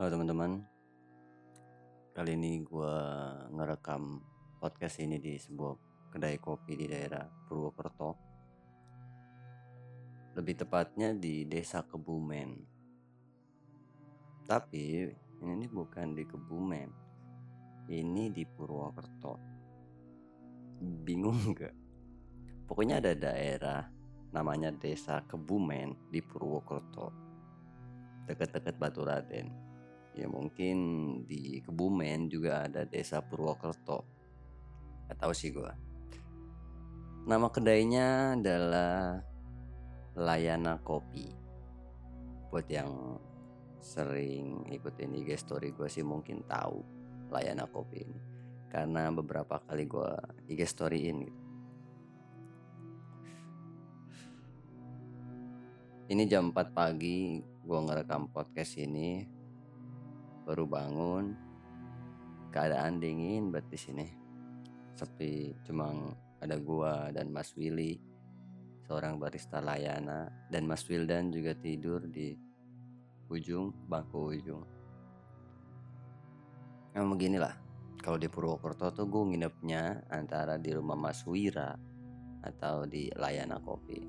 Halo teman-teman, kali ini gue ngerekam podcast ini di sebuah kedai kopi di daerah Purwokerto. Lebih tepatnya di desa Kebumen. Tapi ini bukan di Kebumen, ini di Purwokerto. Bingung gak? Pokoknya ada daerah namanya desa Kebumen di Purwokerto. Dekat-dekat Batu Raden ya mungkin di Kebumen juga ada desa Purwokerto. Gak tahu sih gue nama kedainya adalah Layana Kopi. Buat yang sering ikutin IG story gue sih mungkin tahu Layana Kopi ini. Karena beberapa kali gue IG storyin gitu. Ini jam 4 pagi gue ngerekam podcast ini baru bangun keadaan dingin buat di sini. Sepi cuma ada gua dan Mas Willy seorang barista layana dan Mas Wildan juga tidur di ujung bangku ujung. Nah beginilah kalau di Purwokerto tuh gue nginepnya antara di rumah Mas Wira atau di Layana Kopi.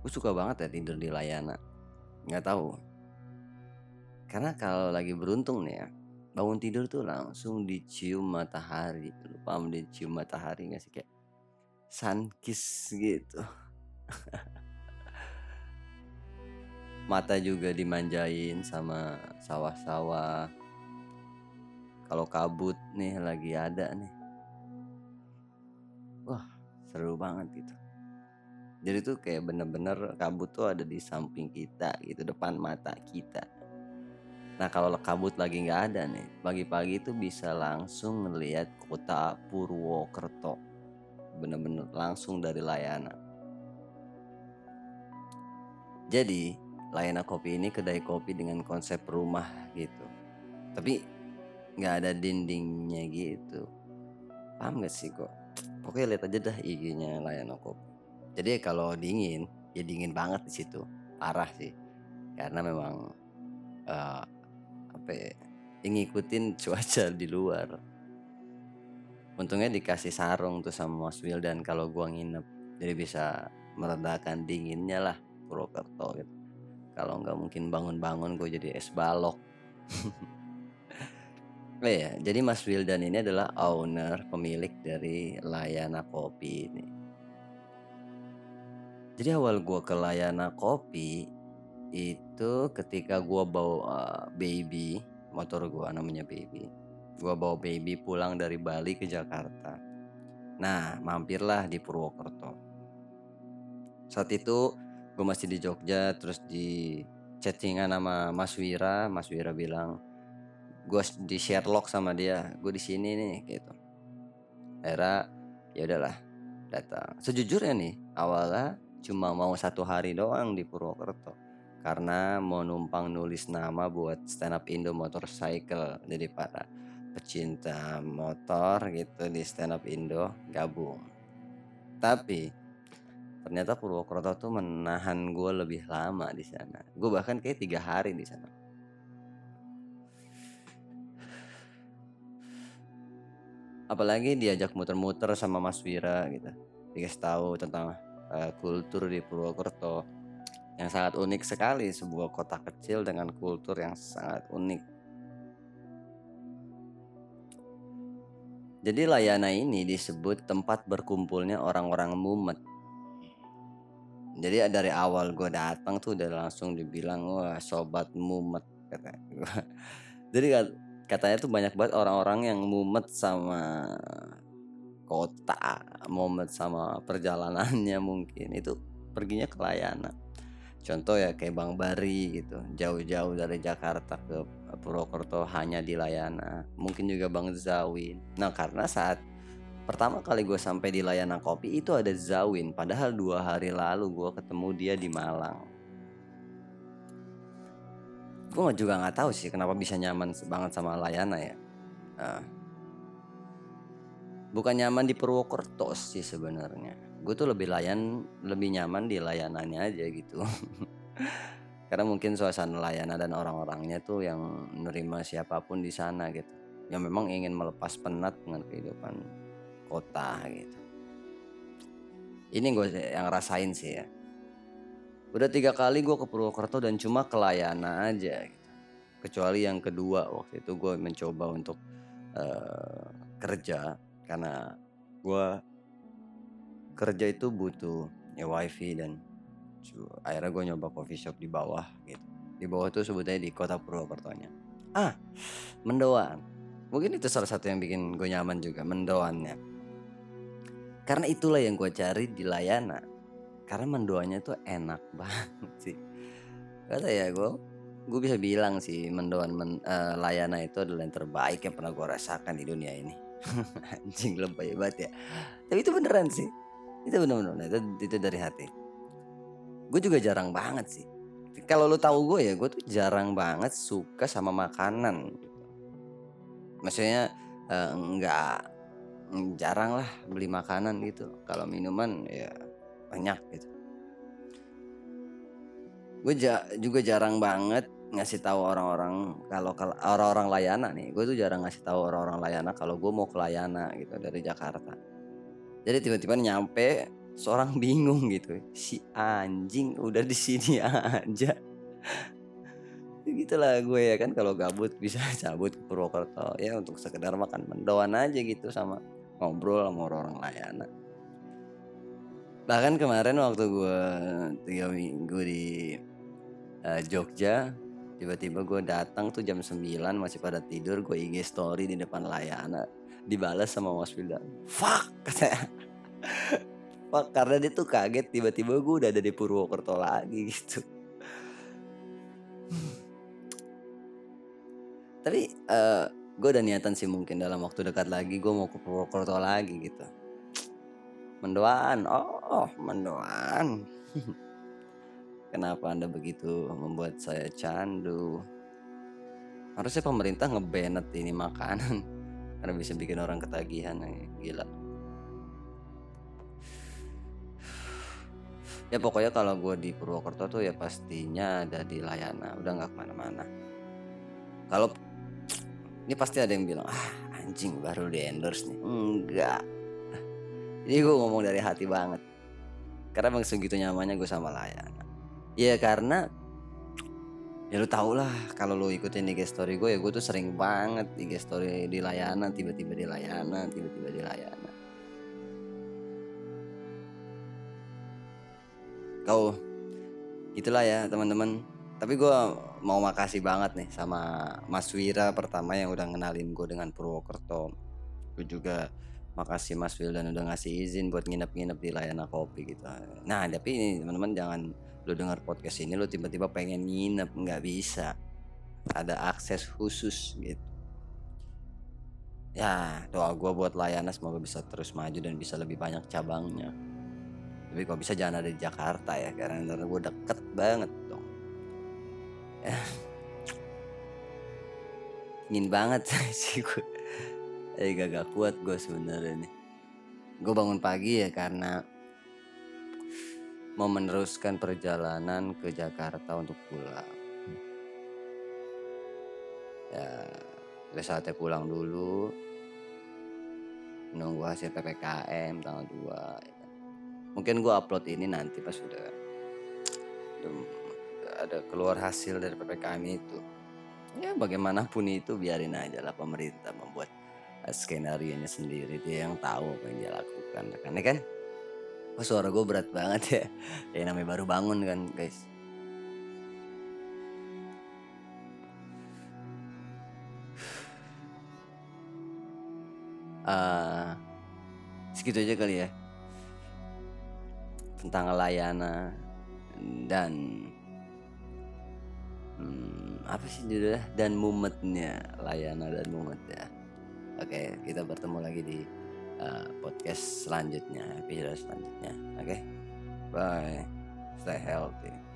Gue suka banget ya tidur di Layana. Nggak tahu karena kalau lagi beruntung nih ya, bangun tidur tuh langsung dicium matahari. Lu paham dicium matahari gak sih kayak sun kiss gitu. Mata juga dimanjain sama sawah-sawah. Kalau kabut nih lagi ada nih. Wah, seru banget gitu. Jadi tuh kayak bener-bener kabut tuh ada di samping kita gitu, depan mata kita Nah kalau kabut lagi nggak ada nih, pagi-pagi itu bisa langsung ngelihat kota Purwokerto, bener-bener langsung dari Layana. Jadi Layana Kopi ini kedai kopi dengan konsep rumah gitu, tapi nggak ada dindingnya gitu. Paham gak sih kok? Pokoknya lihat aja dah IG-nya Layana Kopi. Jadi kalau dingin, ya dingin banget di situ, parah sih, karena memang uh, apa ya, ngikutin cuaca di luar. Untungnya dikasih sarung tuh sama Mas dan kalau gua nginep jadi bisa meredakan dinginnya lah Purwokerto gitu. Kalau nggak mungkin bangun-bangun gue jadi es balok. Oh ya jadi Mas Wildan ini adalah owner pemilik dari Layana Kopi ini. Jadi awal gue ke Layana Kopi itu ketika gue bawa uh, baby motor gue namanya baby. Gue bawa baby pulang dari Bali ke Jakarta. Nah mampirlah di Purwokerto. Saat itu gue masih di Jogja terus di chattingan sama Mas Wira. Mas Wira bilang gue di Sherlock sama dia. Gue di sini nih gitu. Era ya udahlah datang. Sejujurnya nih awalnya cuma mau satu hari doang di Purwokerto karena mau numpang nulis nama buat stand up Indo Motorcycle. Jadi para pecinta motor gitu di stand up Indo gabung. Tapi ternyata Purwokerto tuh menahan gue lebih lama di sana. Gue bahkan kayak tiga hari di sana. Apalagi diajak muter-muter sama Mas Wira gitu. Dikasih tahu tentang uh, kultur di Purwokerto yang sangat unik sekali sebuah kota kecil dengan kultur yang sangat unik. Jadi Layana ini disebut tempat berkumpulnya orang-orang mumet. Jadi dari awal gue datang tuh udah langsung dibilang wah sobat mumet Jadi katanya tuh banyak banget orang-orang yang mumet sama kota, mumet sama perjalanannya mungkin itu perginya ke Layana contoh ya kayak Bang Bari gitu jauh-jauh dari Jakarta ke Purwokerto hanya di Layana mungkin juga Bang Zawin. Nah karena saat pertama kali gue sampai di Layana Kopi itu ada Zawin. Padahal dua hari lalu gue ketemu dia di Malang. Gue juga nggak tahu sih kenapa bisa nyaman banget sama Layana ya. Nah, bukan nyaman di Purwokerto sih sebenarnya gue tuh lebih layan lebih nyaman di layanannya aja gitu. Karena mungkin suasana layanan dan orang-orangnya tuh yang menerima siapa pun di sana gitu. Yang memang ingin melepas penat dengan kehidupan kota gitu. Ini gue yang rasain sih ya. Udah tiga kali gue ke Purwokerto dan cuma ke Layana aja gitu. kecuali yang kedua waktu itu gue mencoba untuk uh, kerja. Karena gue kerja itu butuh ya wifi dan akhirnya gue nyoba coffee shop di bawah gitu. Di bawah tuh sebutnya di kota Purwokertonya. Ah mendoan. Mungkin itu salah satu yang bikin gue nyaman juga mendoannya. Karena itulah yang gue cari di Layana. Karena mendoannya tuh enak banget sih. Kata ya gue gue bisa bilang sih mendoan men, uh, Layana itu adalah yang terbaik yang pernah gue rasakan di dunia ini. Anjing lebay banget ya. Tapi itu beneran sih itu bener-bener itu, itu dari hati. Gue juga jarang banget sih. Kalau lo tahu gue ya gue tuh jarang banget suka sama makanan. Maksudnya uh, nggak jarang lah beli makanan gitu. Kalau minuman ya banyak gitu. Gue ja juga jarang banget ngasih tahu orang-orang kalau orang-orang layana nih. Gue tuh jarang ngasih tahu orang-orang layana kalau gue mau ke layana gitu dari Jakarta jadi tiba-tiba nyampe seorang bingung gitu. Si anjing udah di sini aja. Gitulah gue ya kan kalau gabut bisa cabut ke Purwokerto. Ya untuk sekedar makan mendoan aja gitu sama ngobrol sama orang-orang layana bahkan kemarin waktu gue tiga minggu di uh, Jogja tiba-tiba gue datang tuh jam 9 masih pada tidur gue IG story di depan layana dibalas sama Mas Wildan fuck katanya Wah, karena dia tuh kaget tiba-tiba gue udah ada di Purwokerto lagi gitu. Tapi uh, gue udah niatan sih mungkin dalam waktu dekat lagi gue mau ke Purwokerto lagi gitu. Mendoan, oh mendoan. Kenapa anda begitu membuat saya candu? Harusnya pemerintah ngebanet ini makanan karena bisa bikin orang ketagihan, gila. ya pokoknya kalau gue di Purwokerto tuh ya pastinya ada di Layana. Udah nggak ke mana-mana. Kalau ini pasti ada yang bilang ah anjing baru di endorse nih. Enggak. Jadi gue ngomong dari hati banget. Karena bang segitu nyamannya gue sama Layana. Ya karena ya lu tau lah kalau lu ikutin IG story gue ya gue tuh sering banget IG story di Layana tiba-tiba di Layana tiba-tiba di Layana kau itulah ya teman-teman. Tapi gue mau makasih banget nih sama Mas Wira pertama yang udah ngenalin gue dengan Purwokerto. Gue juga makasih Mas Wil dan udah ngasih izin buat nginep-nginep di layanan kopi gitu. Nah tapi ini teman-teman jangan lu dengar podcast ini lu tiba-tiba pengen nginep nggak bisa. Ada akses khusus gitu. Ya doa gue buat layanan semoga bisa terus maju dan bisa lebih banyak cabangnya. Tapi kok bisa jangan ada di Jakarta ya? Karena gue deket banget dong. Ya. ingin banget sih gue eh gak kuat gue sebenarnya nih. Gue bangun pagi ya karena mau meneruskan perjalanan ke Jakarta untuk pulang. Ya udah saatnya pulang dulu. Nunggu hasil PPKM tanggal 2 mungkin gue upload ini nanti pas sudah ada keluar hasil dari ppkm itu. Ya bagaimanapun itu biarin aja lah pemerintah membuat skenario nya sendiri. Dia yang tahu apa yang dia lakukan karena kan oh, suara gue berat banget ya. Ya namanya baru bangun kan guys. Uh, segitu aja kali ya. Tentang layana dan hmm, apa sih judulnya? Dan mumetnya layana dan mumet ya oke kita bertemu lagi di uh, podcast selanjutnya episode selanjutnya. Oke? Bye. Stay healthy